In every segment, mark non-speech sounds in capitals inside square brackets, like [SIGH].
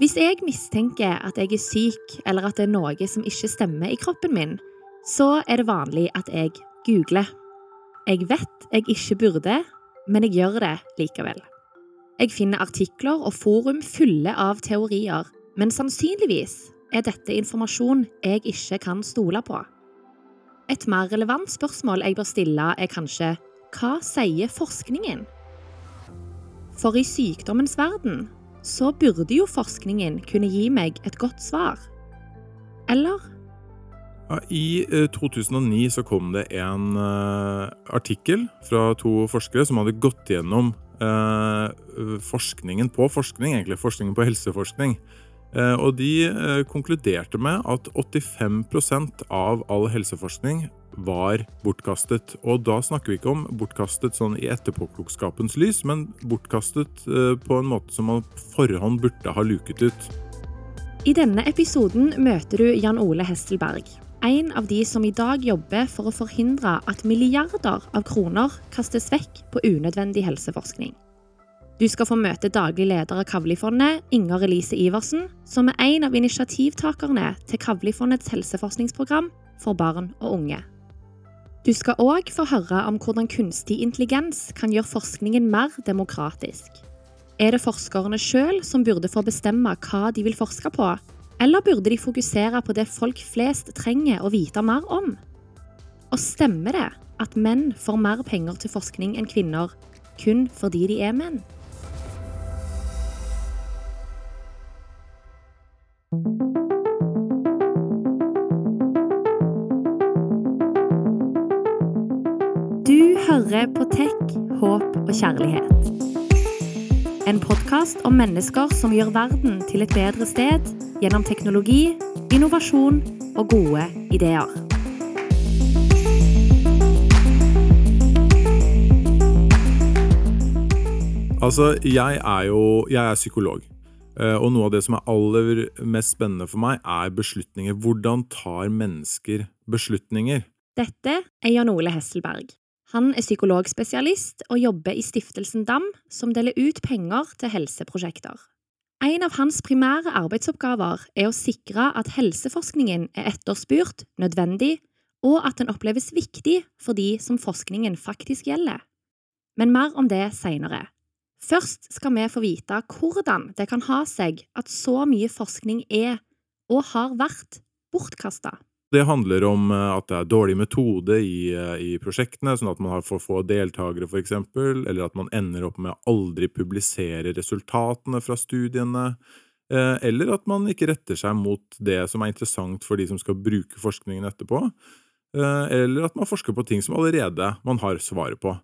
Hvis jeg mistenker at jeg er syk, eller at det er noe som ikke stemmer i kroppen min, så er det vanlig at jeg googler. Jeg vet jeg ikke burde, men jeg gjør det likevel. Jeg finner artikler og forum fulle av teorier, men sannsynligvis er dette informasjon jeg ikke kan stole på. Et mer relevant spørsmål jeg bør stille, er kanskje hva sier forskningen? For i sykdommens verden så burde jo forskningen kunne gi meg et godt svar. Eller? I 2009 så kom det en uh, artikkel fra to forskere som hadde gått gjennom uh, forskningen på forskning, egentlig forskningen på helseforskning. Uh, og de konkluderte med at 85% av all helseforskning var bortkastet. Og da snakker vi ikke om bortkastet sånn i etterpåklokskapens lys, men bortkastet eh, på en måte som man forhånd burde ha luket ut. I denne episoden møter du Jan Ole Hesselberg. En av de som i dag jobber for å forhindre at milliarder av kroner kastes vekk på unødvendig helseforskning. Du skal få møte daglig leder av Kavlifondet, Inger Elise Iversen, som er en av initiativtakerne til Kavlifondets helseforskningsprogram for barn og unge. Du skal òg få høre om hvordan kunstig intelligens kan gjøre forskningen mer demokratisk. Er det forskerne sjøl som burde få bestemme hva de vil forske på, eller burde de fokusere på det folk flest trenger å vite mer om? Og stemmer det at menn får mer penger til forskning enn kvinner kun fordi de er menn? Hører på Tech, håp og kjærlighet. En podkast om mennesker som gjør verden til et bedre sted gjennom teknologi, innovasjon og gode ideer. Altså, jeg er jo jeg er psykolog. Eh, og noe av det som er aller mest spennende for meg, er beslutninger. Hvordan tar mennesker beslutninger? Dette er Jan Ole Hesselberg. Han er psykologspesialist og jobber i Stiftelsen DAM, som deler ut penger til helseprosjekter. En av hans primære arbeidsoppgaver er å sikre at helseforskningen er etterspurt, nødvendig, og at den oppleves viktig for de som forskningen faktisk gjelder. Men mer om det seinere. Først skal vi få vite hvordan det kan ha seg at så mye forskning er, og har vært, bortkasta. Det handler om eh, at det er dårlig metode i, eh, i prosjektene, sånn at man har for få deltakere, f.eks., eller at man ender opp med å aldri publisere resultatene fra studiene, eh, eller at man ikke retter seg mot det som er interessant for de som skal bruke forskningen etterpå, eller at man forsker på ting som allerede man har svaret på.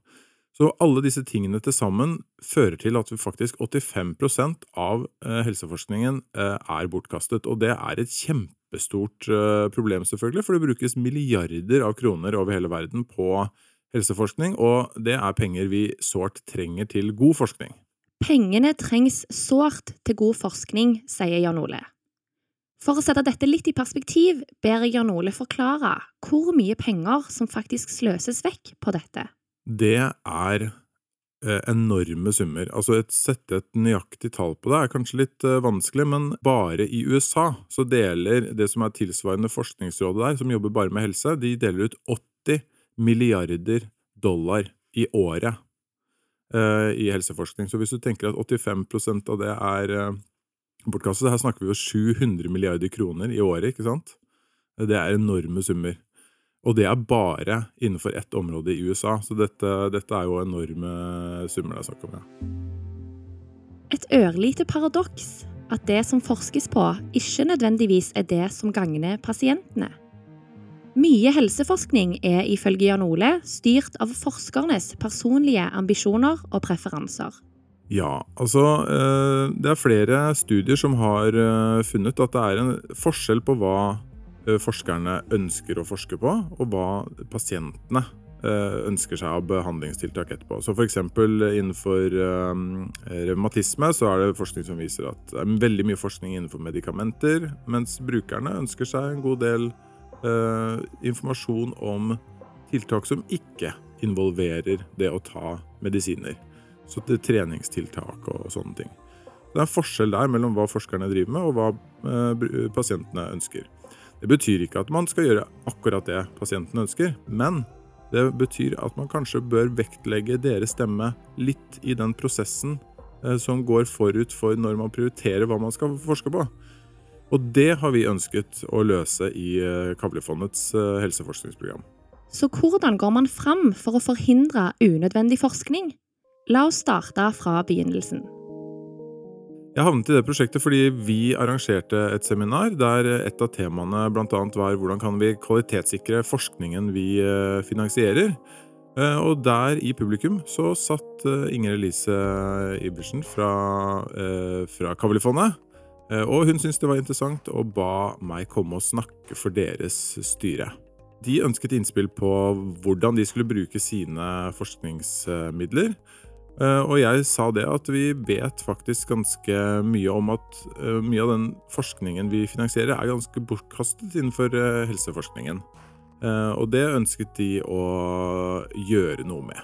Så alle disse tingene til sammen fører til at faktisk 85% av helseforskningen er bortkastet, og det er et kjempestort eh, problem, selvfølgelig, for det brukes milliarder av kroner over hele verden på helseforskning, og det er penger vi sårt trenger til god forskning. Pengene trengs sårt til god forskning, sier Jan Ole. For å sette dette litt i perspektiv ber jeg Jan Ole forklare hvor mye penger som faktisk sløses vekk på dette. Det er Eh, enorme summer. Altså et, Sette et nøyaktig tall på det er kanskje litt uh, vanskelig, men bare i USA så deler det som er tilsvarende Forskningsrådet der, som jobber bare med helse, de deler ut 80 milliarder dollar i året uh, i helseforskning. Så hvis du tenker at 85% av det er bortkastet, her snakker vi jo 700 milliarder kroner i året, ikke sant? Det er enorme summer. Og det er bare innenfor ett område i USA, så dette, dette er jo enorme summer det er snakk om. Ja. Et ørlite paradoks at det som forskes på, ikke nødvendigvis er det som gagner pasientene. Mye helseforskning er ifølge Jan Ole styrt av forskernes personlige ambisjoner og preferanser. Ja, altså eh, Det er flere studier som har eh, funnet at det er en forskjell på hva forskerne ønsker å forske på, og hva pasientene eh, ønsker seg av behandlingstiltak etterpå. Så F.eks. innenfor um, revmatisme så er det forskning som viser at det er veldig mye forskning innenfor medikamenter, mens brukerne ønsker seg en god del informasjon om tiltak som ikke involverer det å ta medisiner. Så det er treningstiltak og sånne ting. Det er en forskjell der mellom hva forskerne driver med, og hva eh, pasientene ønsker. Det betyr ikke at man skal gjøre akkurat det pasienten ønsker, men det betyr at man kanskje bør vektlegge deres stemme litt i den prosessen eh, som går forut for når man prioriterer hva man skal forske på. Og det har vi ønsket å løse i eh, Kavlefondets eh, helseforskningsprogram. Så hvordan går man fram for å forhindre unødvendig forskning? La oss starte fra begynnelsen. Jeg havnet i det prosjektet fordi vi arrangerte et seminar der et av temaene bl.a. var hvordan kan vi kvalitetssikre forskningen vi eh, finansierer. Eh, og der i publikum så satt eh, Inger Elise Ibersen fra, fra Kavlifondet. Og hun syntes det var interessant og ba meg komme og snakke for deres styre. De ønsket innspill på hvordan de skulle bruke sine forskningsmidler. Eh, og jeg sa det at vi vet faktisk ganske mye om at eh, mye av den forskningen vi finansierer, er ganske bortkastet innenfor eh, helseforskningen. Og det ønsket de å gjøre noe med.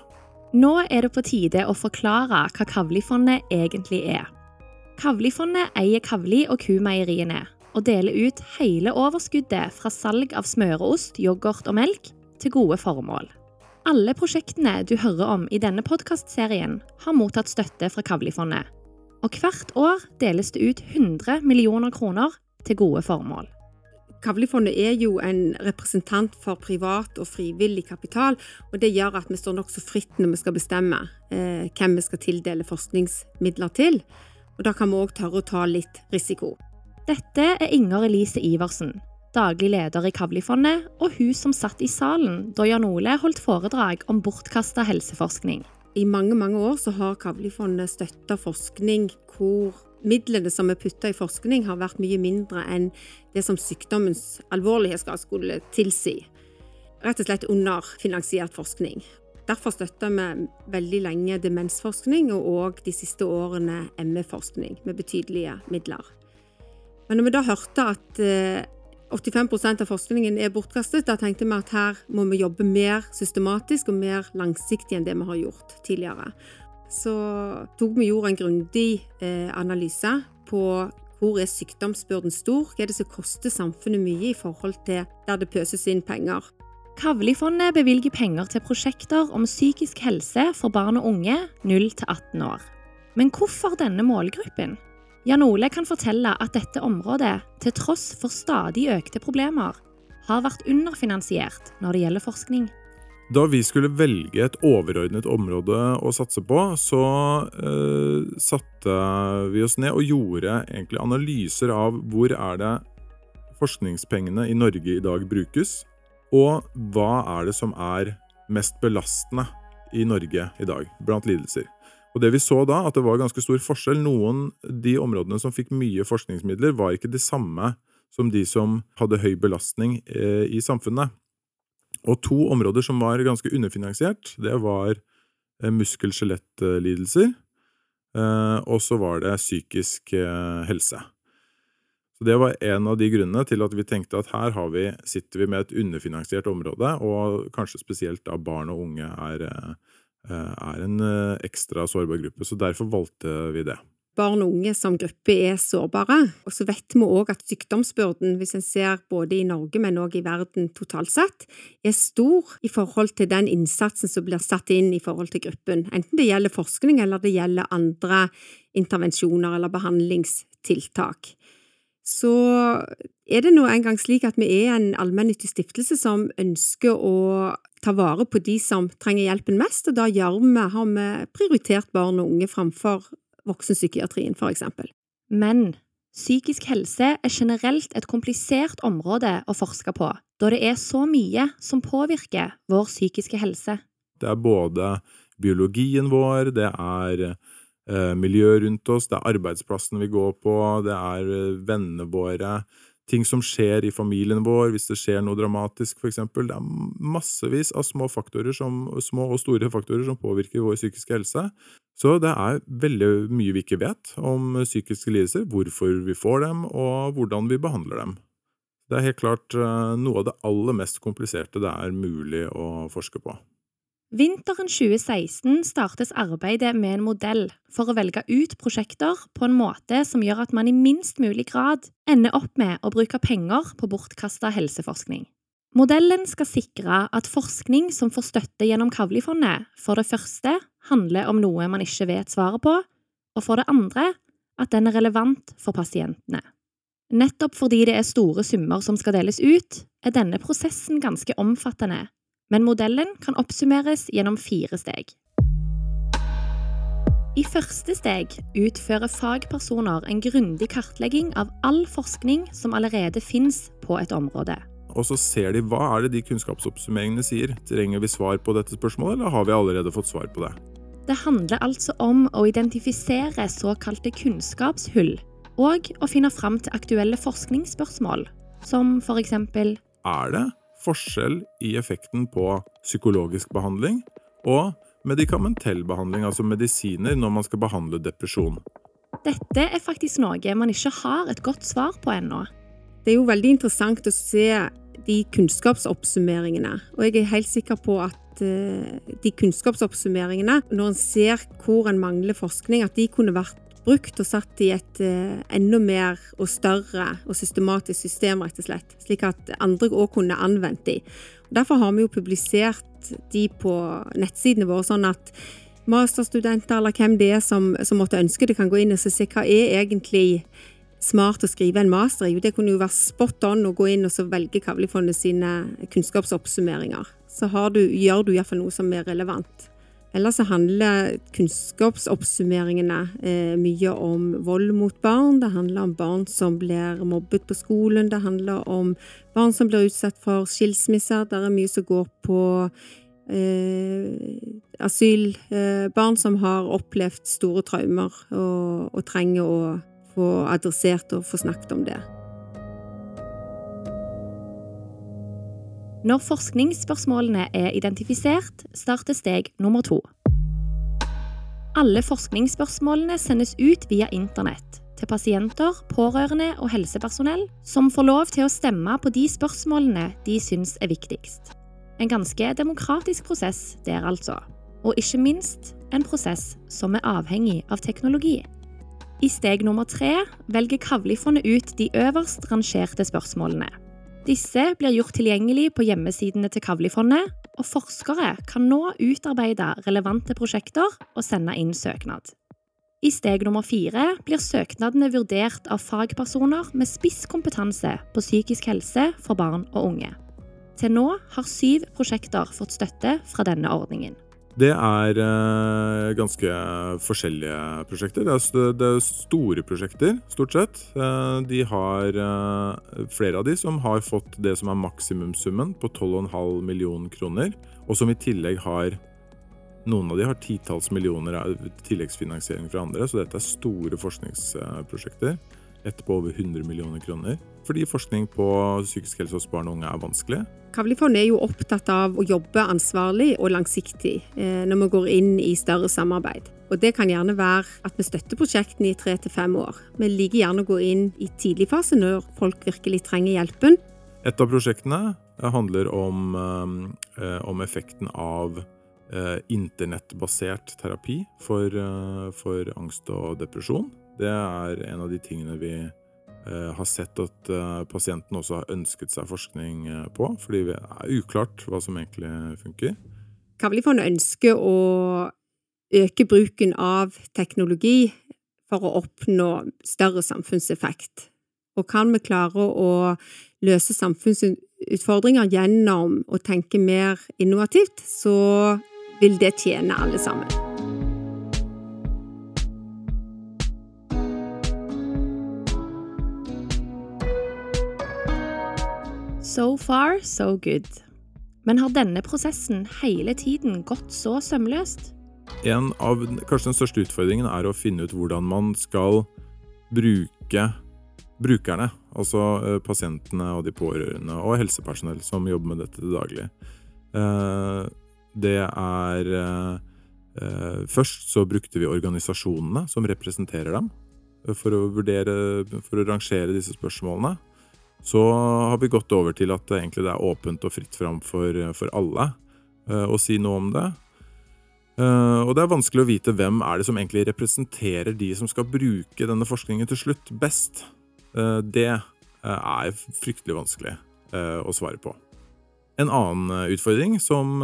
Nå er det på tide å forklare hva Kavlifondet egentlig er. Kavlifondet eier Kavli og Kumeieriene og deler ut hele overskuddet fra salg av smøreost, yoghurt og melk til gode formål. Alle prosjektene du hører om i denne podkastserien, har mottatt støtte fra Kavlifondet. Og hvert år deles det ut 100 millioner kroner til gode formål. Kavlifondet er jo en representant for privat og frivillig kapital, og det gjør at vi står nokså fritt når vi skal bestemme eh, hvem vi skal tildele forskningsmidler til. Og da kan vi òg tørre å ta litt risiko. Dette er Inger Elise Iversen, daglig leder i Kavlifondet, og hun som satt i salen da Jan Ole holdt foredrag om bortkasta helseforskning. I mange mange år så har Kavlifondet støtta forskning hvor midlene som er putta i forskning, har vært mye mindre enn det som sykdommens alvorlighetsgrad skulle tilsi. Rett og slett underfinansiert forskning. Derfor støtter vi veldig lenge demensforskning, og òg de siste årene ME-forskning, med betydelige midler. Men når vi da hørte at eh, 85% av forskningen er bortkastet. Da tenkte vi at her må vi jobbe mer systematisk og mer langsiktig enn det vi har gjort tidligere. Så tok vi gjorde en grundig eh, analyse på hvor er sykdomsbyrden stor, hva er det som koster samfunnet mye i forhold til der det pøses inn penger. Kavlifondet bevilger penger til prosjekter om psykisk helse for barn og unge 0 18 år. Men hvorfor denne målgruppen? Jan Ole kan fortelle at dette området, til tross for stadig økte problemer, har vært underfinansiert når det gjelder forskning. Da vi skulle velge et overordnet område å satse på, så eh, satte vi oss ned og gjorde egentlig analyser av hvor er det forskningspengene i Norge i dag brukes, og hva er det som er mest belastende i Norge i dag blant lidelser. Og det vi så da, at det var ganske stor forskjell. Noen de områdene som fikk mye forskningsmidler, var ikke de samme som de som hadde høy belastning eh, i samfunnet. Og to områder som var ganske underfinansiert, det var eh, muskel-skjelettlidelser, eh, og så var det psykisk eh, helse. Så Det var en av de grunnene til at vi tenkte at her vi, sitter vi med et underfinansiert område, og kanskje spesielt da barn og unge er eh, er en eh, ekstra sårbar gruppe, så derfor valgte vi det. Barn og unge som gruppe er sårbare, og så vet vi òg at sykdomsbyrden, hvis en ser både i Norge, men òg i verden totalt sett, er stor i forhold til den innsatsen som blir satt inn i forhold til gruppen, enten det gjelder forskning eller det gjelder andre intervensjoner eller behandlingstiltak. Så er det nå engang slik at vi er en allmennyttig stiftelse som ønsker å ta vare på de som trenger hjelpen mest, og da gjør vi, har vi prioritert barn og unge framfor voksenpsykiatrien, for eksempel. Men psykisk helse er generelt et komplisert område å forske på, da det er så mye som påvirker vår psykiske helse. Det er både biologien vår, det er eh, miljøet rundt oss, det er arbeidsplassen vi går på, det er eh, vennene våre, ting som skjer i familien vår, hvis det skjer noe dramatisk, for eksempel. Det er massevis av små, som, små og store faktorer som påvirker vår psykiske helse. Så det er veldig mye vi ikke vet om psykiske lidelser, hvorfor vi får dem, og hvordan vi behandler dem. Det er helt klart eh, noe av det aller mest kompliserte det er mulig å forske på. Vinteren 2016 startes arbeidet med en modell for å velge ut prosjekter på en måte som gjør at man i minst mulig grad ender opp med å bruke penger på bortkasta helseforskning. Modellen skal sikre at forskning som får støtte gjennom Kavli-fondet, for det første handler om noe man ikke vet svaret på, og for det andre at den er relevant for pasientene. Nettopp fordi det er store summer som skal deles ut, er denne prosessen ganske omfattende men modellen kan oppsummeres gjennom fire steg. I første steg utfører fagpersoner en grundig kartlegging av all forskning som allerede finnes på et område. Og så ser de hva er det de kunnskapsoppsummeringene sier. Trenger vi svar på dette spørsmålet, eller har vi allerede fått svar på det? Det handler altså om å identifisere såkalte kunnskapshull, og å finne fram til aktuelle forskningsspørsmål, som for eksempel Er det forskjell i effekten på psykologisk behandling og medikamentell behandling, altså medisiner, når man skal behandle depresjon. Dette er faktisk noe man ikke har et godt svar på ennå. Det er jo veldig interessant å se de kunnskapsoppsummeringene, og jeg er helt sikker på at eh, de kunnskapsoppsummeringene, når en ser hvor en mangler forskning, at de kunne vært brukt og satt i et uh, enda mer og større og systematisk system, rett og slett, slik at andre òg kunne anvendt de. Og derfor har vi jo publisert de på nettsidene våre, sånn at masterstudenter eller hvem det er som, som måtte ønske det, kan gå inn og se hva er egentlig smart å skrive en master i. Det kunne jo være spot on å gå inn og så velge Kavlifondet sine kunnskapsoppsummeringer. Så du, gjør du iallfall noe som er relevant. Ellers så handler kunnskapsoppsummeringene eh, mye om vold mot barn. Det handler om barn som blir mobbet på skolen. Det handler om barn som blir utsatt for skilsmisser. Det er mye som går på eh, asyl. Eh, barn som har opplevd store traumer og, og trenger å få adressert og få snakket om det. Når forskningsspørsmålene er identifisert, starter steg nummer to. Alle forskningsspørsmålene sendes ut via internett til pasienter, pårørende og helsepersonell, som får lov til å stemme på de spørsmålene de syns er viktigst. En ganske demokratisk prosess der, altså. Og ikke minst en prosess som er avhengig av teknologi. I steg nummer tre velger Kavli-fondet ut de øverst rangerte spørsmålene. Disse blir gjort tilgjengelig på hjemmesidene til Kavli-fondet, og forskere kan nå utarbeide relevante prosjekter og sende inn søknad. I steg nummer fire blir søknadene vurdert av fagpersoner med spisskompetanse på psykisk helse for barn og unge. Til nå har syv prosjekter fått støtte fra denne ordningen. Det er eh, ganske forskjellige prosjekter. Det er, store prosjekter, stort sett. Eh, de har eh, flere av de som har fått det som er maksimumssummen på 12,5 millioner kroner, og som i tillegg har noen av de har titalls millioner av tilleggsfinansiering fra andre, så dette er store forskningsprosjekter. Ett på over 100 millioner kroner. Fordi forskning på psykisk helse hos barn og unge er vanskelig. Kavlifond er jo opptatt av å jobbe ansvarlig og langsiktig eh, når vi går inn i større samarbeid. Og Det kan gjerne være at vi støtter prosjektene i tre til fem år. Vi liker gjerne å gå inn i tidlig fase når folk virkelig trenger hjelpen. Et av prosjektene eh, handler om, eh, om effekten av internettbasert terapi for, for angst og depresjon. Det er en av de tingene vi har sett at eh, pasienten også har ønsket seg forskning eh, på, fordi det er uklart hva som egentlig funker. Kavlifondet ønsker å øke bruken av teknologi for å oppnå større samfunnseffekt. Og kan vi klare å løse samfunnsutfordringer gjennom å tenke mer innovativt, så vil det tjene alle sammen. So far, so good. Men har denne prosessen hele tiden gått så sømløst? En av kanskje den største utfordringen er å finne ut hvordan man skal bruke brukerne, altså eh, pasientene og de pårørende og helsepersonell som jobber med dette til daglig. Eh, det er eh, Først så brukte vi organisasjonene som representerer dem, for å vurdere, for å rangere disse spørsmålene. Så har vi gått over til at det egentlig er åpent og fritt fram for, for alle. eh, å si noe om det. Eh, og det er vanskelig å vite hvem er det som egentlig representerer de som skal bruke denne forskningen til slutt, best. Eh, det er fryktelig vanskelig å svare på. En annen utfordring som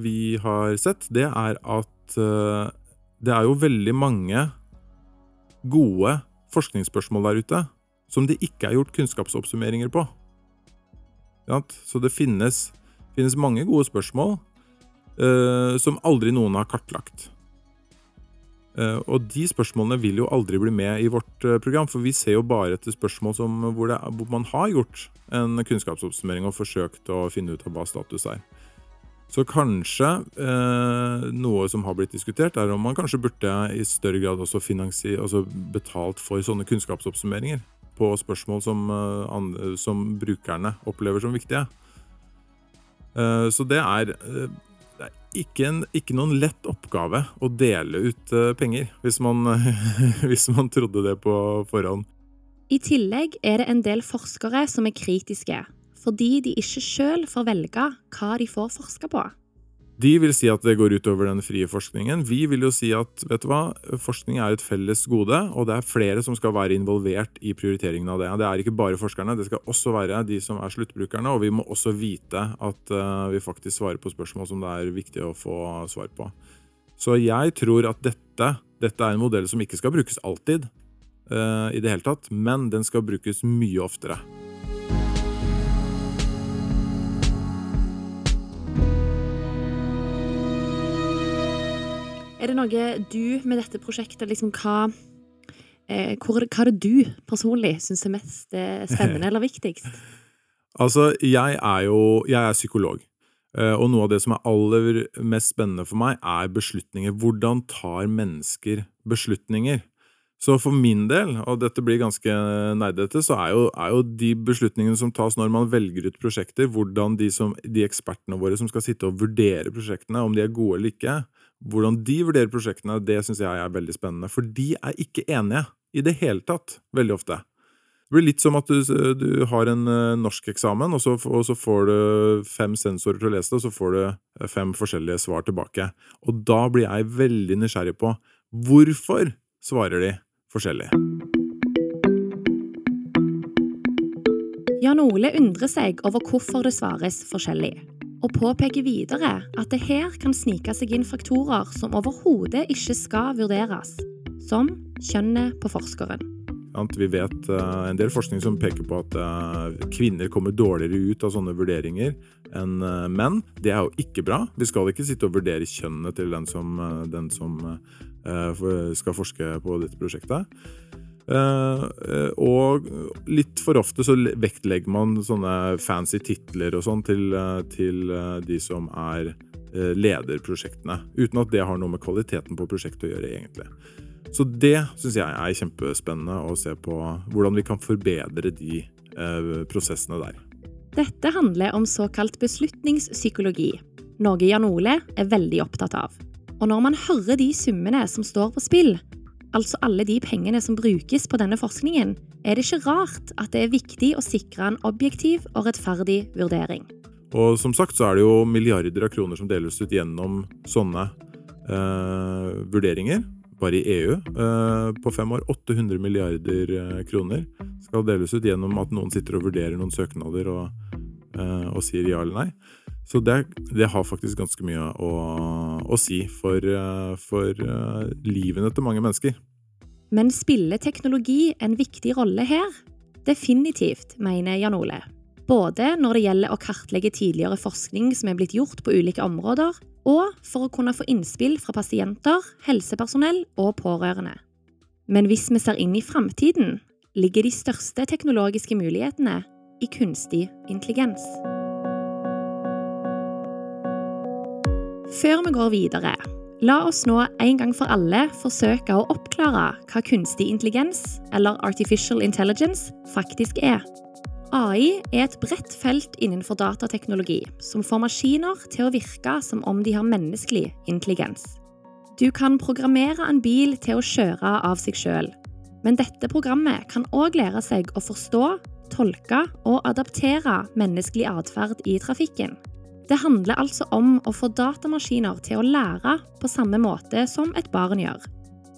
vi har sett, det er at det er jo veldig mange gode forskningsspørsmål der ute som det ikke er gjort kunnskapsoppsummeringer på. Så det finnes, finnes mange gode spørsmål uh, som aldri noen har kartlagt. Uh, og de spørsmålene vil jo aldri bli med i vårt uh, program, for vi ser jo bare etter spørsmål som, hvor, det, hvor, man har gjort en kunnskapsoppsummering og forsøkt å finne ut av hva status er. Så kanskje noe som har blitt diskutert, er om man kanskje burde i større grad også altså betalt for sånne kunnskapsoppsummeringer på spørsmål som, eh, som brukerne opplever som viktige. Eh, så det er, eh, det er ikke, en, ikke, noen lett oppgave å dele ut penger, hvis man, [LAUGHS] hvis man trodde det på forhånd. I tillegg er det en del forskere som er kritiske, fordi de ikke sjøl får velge hva de får forske på. De vil si at det går utover den frie forskningen. Vi vil jo si at vet du hva, forskning er et felles gode, og det er flere som skal være involvert i prioriteringen av det. Det er ikke bare forskerne, det skal også være de som er sluttbrukerne. Og vi må også vite at uh, vi faktisk svarer på spørsmål som det er viktig å få svar på. Så jeg tror at dette, dette er en modell som ikke skal brukes alltid, uh, i det hele tatt, men den skal brukes mye oftere. Er det noe du med dette prosjektet liksom hva, eh, hvor, hva er det du personlig syns er mest eh, spennende eller viktigst? [LAUGHS] altså, jeg er jo jeg er psykolog. Eh, og noe av det som er aller mest spennende for meg, er beslutninger. Hvordan tar mennesker beslutninger? Så for min del, og dette blir ganske nerdete, så er jo, er jo, de beslutningene som tas når man velger ut prosjekter, hvordan de, som, de ekspertene våre som skal sitte og vurdere prosjektene, om de er gode eller ikke, hvordan de vurderer prosjektene, det syns jeg er veldig spennende. For de er ikke enige i det hele tatt, veldig ofte. Det blir litt som at du, du har en uh, norskeksamen, og, og så får du fem sensorer til å lese det, og så får du eh, fem forskjellige svar tilbake. Og da blir jeg veldig nysgjerrig på hvorfor svarer de forskjellig. Jan Ole undrer seg over hvorfor det svares forskjellig og påpeker videre at det her kan snike seg inn faktorer som overhodet ikke skal vurderes, som kjønnet på forskeren. Vi vet uh, en del forskning som peker på at uh, kvinner kommer dårligere ut av sånne vurderinger enn uh, menn. Det er jo ikke bra. Vi skal ikke sitte og vurdere kjønnet til den som, den som skal forske på dette prosjektet. Uh, og litt for ofte så vektlegger man sånne fancy titler og sånn til, uh, til uh, de som er lederprosjektene. Uten at det har noe med kvaliteten på prosjektet å gjøre, egentlig. Så det syns jeg er kjempespennende å se på hvordan vi kan forbedre de prosessene der. Dette handler om såkalt beslutningspsykologi, noe Jan Ole er veldig opptatt av. Og når man hører de summene som står på spill, altså alle de pengene som brukes på denne forskningen, er det ikke rart at det er viktig å sikre en objektiv og rettferdig vurdering. Og som sagt så er det jo milliarder av kroner som deles ut gjennom sånne eh, vurderinger. Bare i EU eh, på fem år 800 milliarder eh, kroner skal deles ut gjennom at noen sitter og vurderer noen søknader og, eh, og sier ja eller nei. Så det, det, har faktisk ganske mye å, å si for, eh, for uh, livene til mange mennesker. Men spiller teknologi en viktig rolle her? Definitivt, mener Jan Ole. Både når det gjelder å kartlegge tidligere forskning som er blitt gjort på ulike områder, og for å kunne få innspill fra pasienter, helsepersonell og pårørende. Men hvis vi ser inn i framtiden, ligger de største teknologiske mulighetene i kunstig intelligens. Før vi går videre, la oss nå en gang for alle forsøke å oppklare hva kunstig intelligens, eller artificial intelligence, faktisk er. AI er et bredt felt innenfor datateknologi som får maskiner til å virke som om de har menneskelig intelligens. Du kan programmere en bil til å kjøre av seg sjøl, men dette programmet kan òg lære seg å forstå, tolke og adaptere menneskelig atferd i trafikken. Det handler altså om å få datamaskiner til å lære på samme måte som et barn gjør,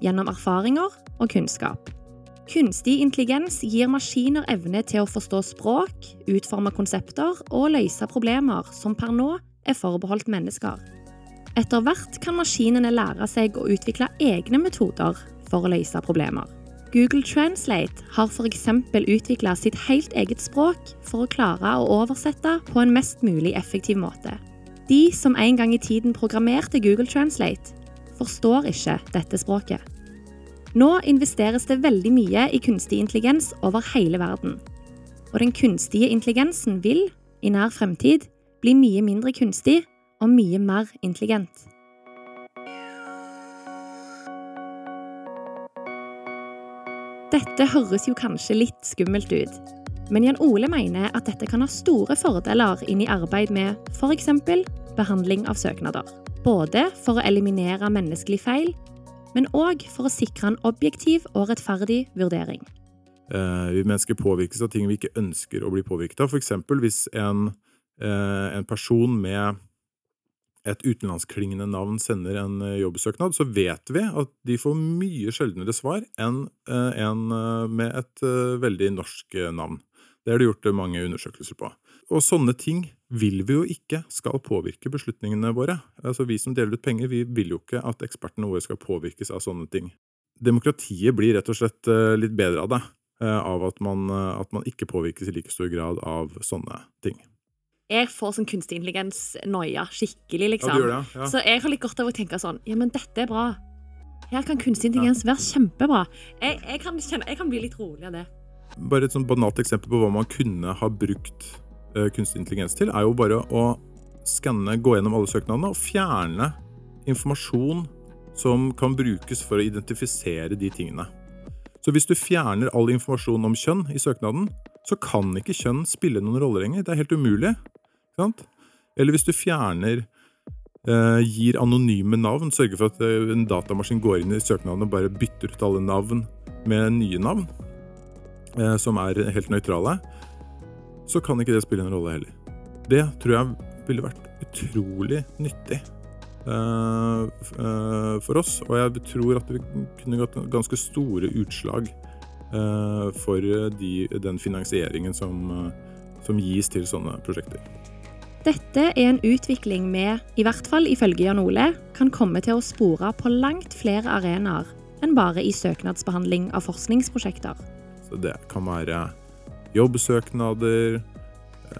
gjennom erfaringer og kunnskap. Kunstig intelligens gir maskiner evne til å forstå språk, utforme konsepter og løse problemer som per nå er forbeholdt mennesker. Etter hvert kan maskinene lære seg å utvikle egne metoder for å løse problemer. Google Translate har f.eks. utvikla sitt helt eget språk for å klare å oversette på en mest mulig effektiv måte. De som en gang i tiden programmerte Google Translate, forstår ikke dette språket. Nå investeres det veldig mye i kunstig intelligens over hele verden. Og den kunstige intelligensen vil, i nær fremtid, bli mye mindre kunstig og mye mer intelligent. Dette høres jo kanskje litt skummelt ut, men Jan Ole mener at dette kan ha store fordeler inn i arbeid med f.eks. behandling av søknader. Både for å eliminere menneskelig feil, men òg for å sikre en objektiv og rettferdig vurdering. Eh, vi mennesker påvirkes av ting vi ikke ønsker å bli påvirket av. Eksempel hvis en, eh, en person med et utenlandsklingende navn sender en eh, jobbsøknad, så vet vi at de får mye sjeldnere svar enn eh, en eh, med et veldig norsk navn. Det har det gjort mange undersøkelser på. Og sånne ting vil vi jo ikke skal påvirke beslutningene våre. Altså Vi som deler ut penger, vi vil jo ikke at ekspertene våre skal påvirkes av sånne ting. Demokratiet blir rett og slett litt bedre av det, av at man, at man ikke påvirkes i like stor grad av sånne ting jeg får sånn kunstig intelligens-noia skikkelig, liksom. Ja, det, ja. Så jeg har litt godt av å tenke sånn Ja, men dette er bra. Her kan kunstig intelligens være kjempebra. Jeg, jeg, kan kjenne, jeg, kan bli litt rolig av det. Bare et sånn banalt eksempel på hva man kunne ha brukt uh, kunstig intelligens til, er jo bare å skanne, gå gjennom alle søknadene og fjerne informasjon som kan brukes for å identifisere de tingene. Så hvis du fjerner all informasjon om kjønn i søknaden, så kan ikke kjønn spille noen rolle lenger. Det er helt umulig. Eller hvis du fjerner eh, gir anonyme navn, sørger for at eh, en datamaskin går inn i søknaden og bare bytter ut alle navn med nye navn, eh, som er helt nøytrale, så kan ikke det spille en rolle heller. Det tror jeg ville vært utrolig nyttig uh, uh, for oss, og jeg tror at det kunne gått ganske store utslag uh, for de, den finansieringen som, som gis til sånne prosjekter. Dette er en utvikling vi, i hvert fall ifølge Jan Ole, kan komme til å spore på langt flere arenaer enn bare i søknadsbehandling av forskningsprosjekter. Så det kan være jobbsøknader,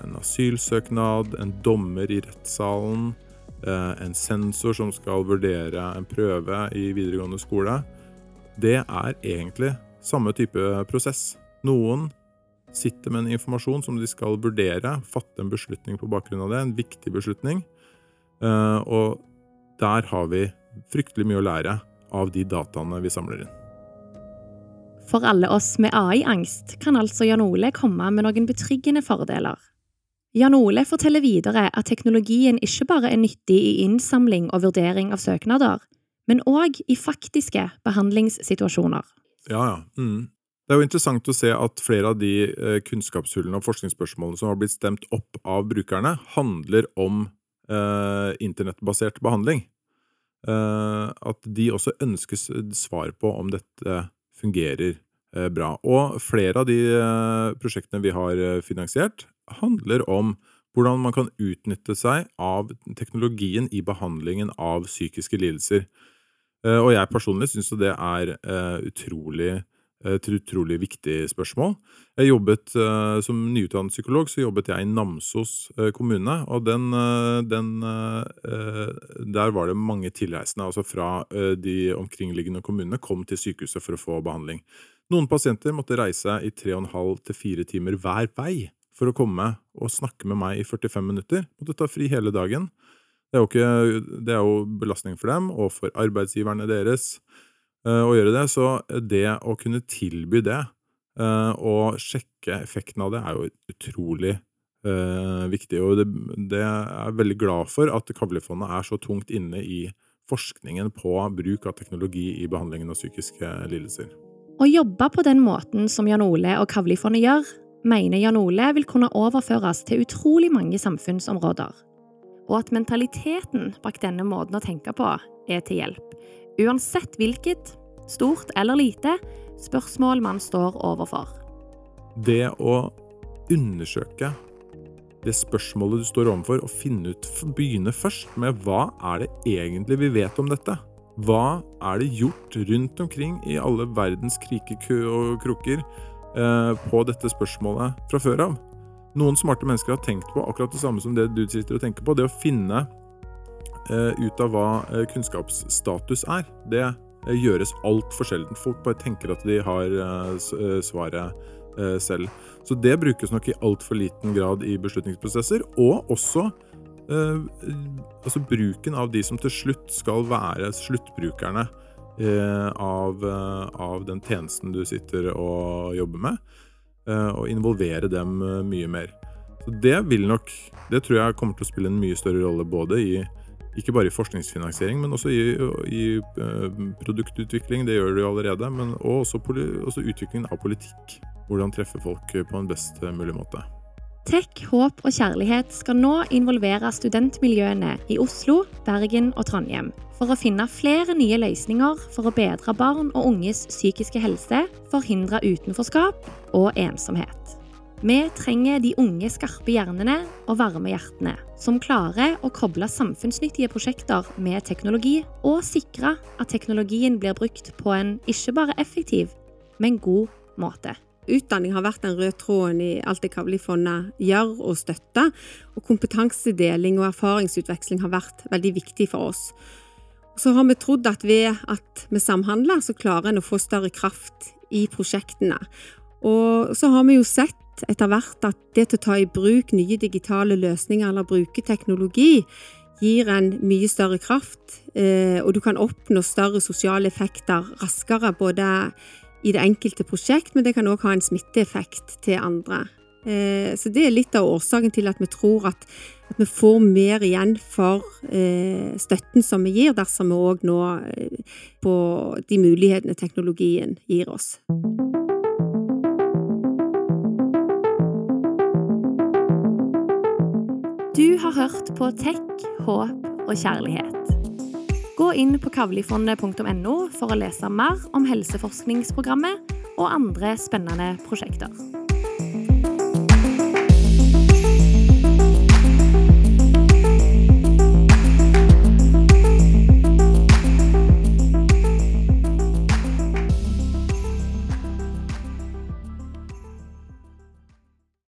en asylsøknad, en dommer i rettssalen, eh, en sensor som skal vurdere en prøve i videregående skole. Det er egentlig samme type prosess. Noen sitter med en informasjon som de skal vurdere, fatte en beslutning på bakgrunn av det, en viktig beslutning. Eh, og der har vi fryktelig mye å lære av de dataene vi samler inn. For alle oss med AI-angst kan altså Jan Ole komme med noen betryggende fordeler. Jan Ole forteller videre at teknologien ikke bare er nyttig i innsamling og vurdering av søknader, men òg i faktiske behandlingssituasjoner. Ja, ja. Mm. Det er jo interessant å se at flere av de eh, kunnskapshullene og forskningsspørsmålene som har blitt stemt opp av brukerne, handler om eh, internettbasert behandling. Eh, at de også ønskes svar på om dette fungerer eh, bra. Og flere av de eh, prosjektene vi har eh, finansiert, handler om hvordan man kan utnytte seg av teknologien i behandlingen av psykiske lidelser. Og jeg personlig syns det er utrolig et utrolig viktig spørsmål. Jeg jobbet uh, Som nyutdannet psykolog så jobbet jeg i Namsos uh, kommune. og den, den Der var det mange tilreisende altså fra de omkringliggende kommunene kom til sykehuset for å få behandling. Noen pasienter måtte reise i tre og en halv til fire timer hver vei for å komme og snakke med meg i 45 minutter. Måtte ta fri hele dagen. Det er jo, ikke, det er jo belastning for dem og for arbeidsgiverne deres. Eh, å gjøre det. Så det å kunne tilby det, eh, og sjekke effekten av det, er jo utrolig eh, viktig. Og det, det er jeg veldig glad for at Kavlifondet er så tungt inne i forskningen på bruk av teknologi i behandlingen av psykiske lidelser. Å jobbe på den måten som Jan Ole og Kavlifondet gjør, mener Jan Ole vil kunne overføres til utrolig mange samfunnsområder. og at mentaliteten bak denne måten å tenke på er til hjelp, uansett hvilket, stort eller lite, spørsmål man står overfor. Det å undersøke det spørsmålet du står overfor, og finne ut, begynne først med hva er det egentlig vi vet om dette? Hva er det gjort rundt omkring i alle verdens kriker og krukker eh, på dette spørsmålet fra før av? Noen smarte mennesker har tenkt på akkurat det samme som det du sitter og tenker på. Det å finne ut av hva eh, kunnskapsstatus er. Det eh, gjøres altfor sjelden. Folk bare tenker at de har eh, eh, svaret selv. Så det brukes nok i altfor liten grad i beslutningsprosesser, og også Eh, altså bruken av de som til slutt skal være sluttbrukerne eh, av, eh, av, den tjenesten du sitter og jobber med, og involvere dem mye mer. Så det vil nok Det tror jeg kommer til å spille en mye større rolle både i ikke bare i forskningsfinansiering, men også i, i produktutvikling. Det gjør det allerede. Men også, også utviklingen av politikk. Hvordan treffe folk på en best mulig måte. Tech, håp og kjærlighet skal nå involvere studentmiljøene i Oslo, Bergen og Trondheim for å finne flere nye løsninger for å bedre barn og unges psykiske helse, forhindre utenforskap og ensomhet. Vi trenger de unge, skarpe hjernene og varme hjertene, som klarer å koble samfunnsnyttige prosjekter med teknologi, og sikre at teknologien blir brukt på en ikke bare effektiv, men god måte. Utdanning har vært den røde tråden i alt det Kavli-fondet gjør og støtter, og kompetansedeling og erfaringsutveksling har vært veldig viktig for oss. Så har vi trodd at ved at vi samhandler, så klarer en å få større kraft i prosjektene. Og så har vi jo sett etter hvert at det til å ta i bruk nye digitale løsninger eller bruke teknologi gir en mye større kraft, eh, og du kan oppnå større sosiale effekter raskere, både i det enkelte prosjekt, men det kan òg ha en smitteeffekt til andre. Eh, så det er litt av årsaken til at vi tror at, vi får mer igjen for eh, støtten som vi gir, dersom vi òg eh, på de mulighetene teknologien gir oss. Du har hørt på Tech, håp og kjærlighet. Gå inn på kavlifondet.no for å lese mer om helseforskningsprogrammet og andre spennende prosjekter.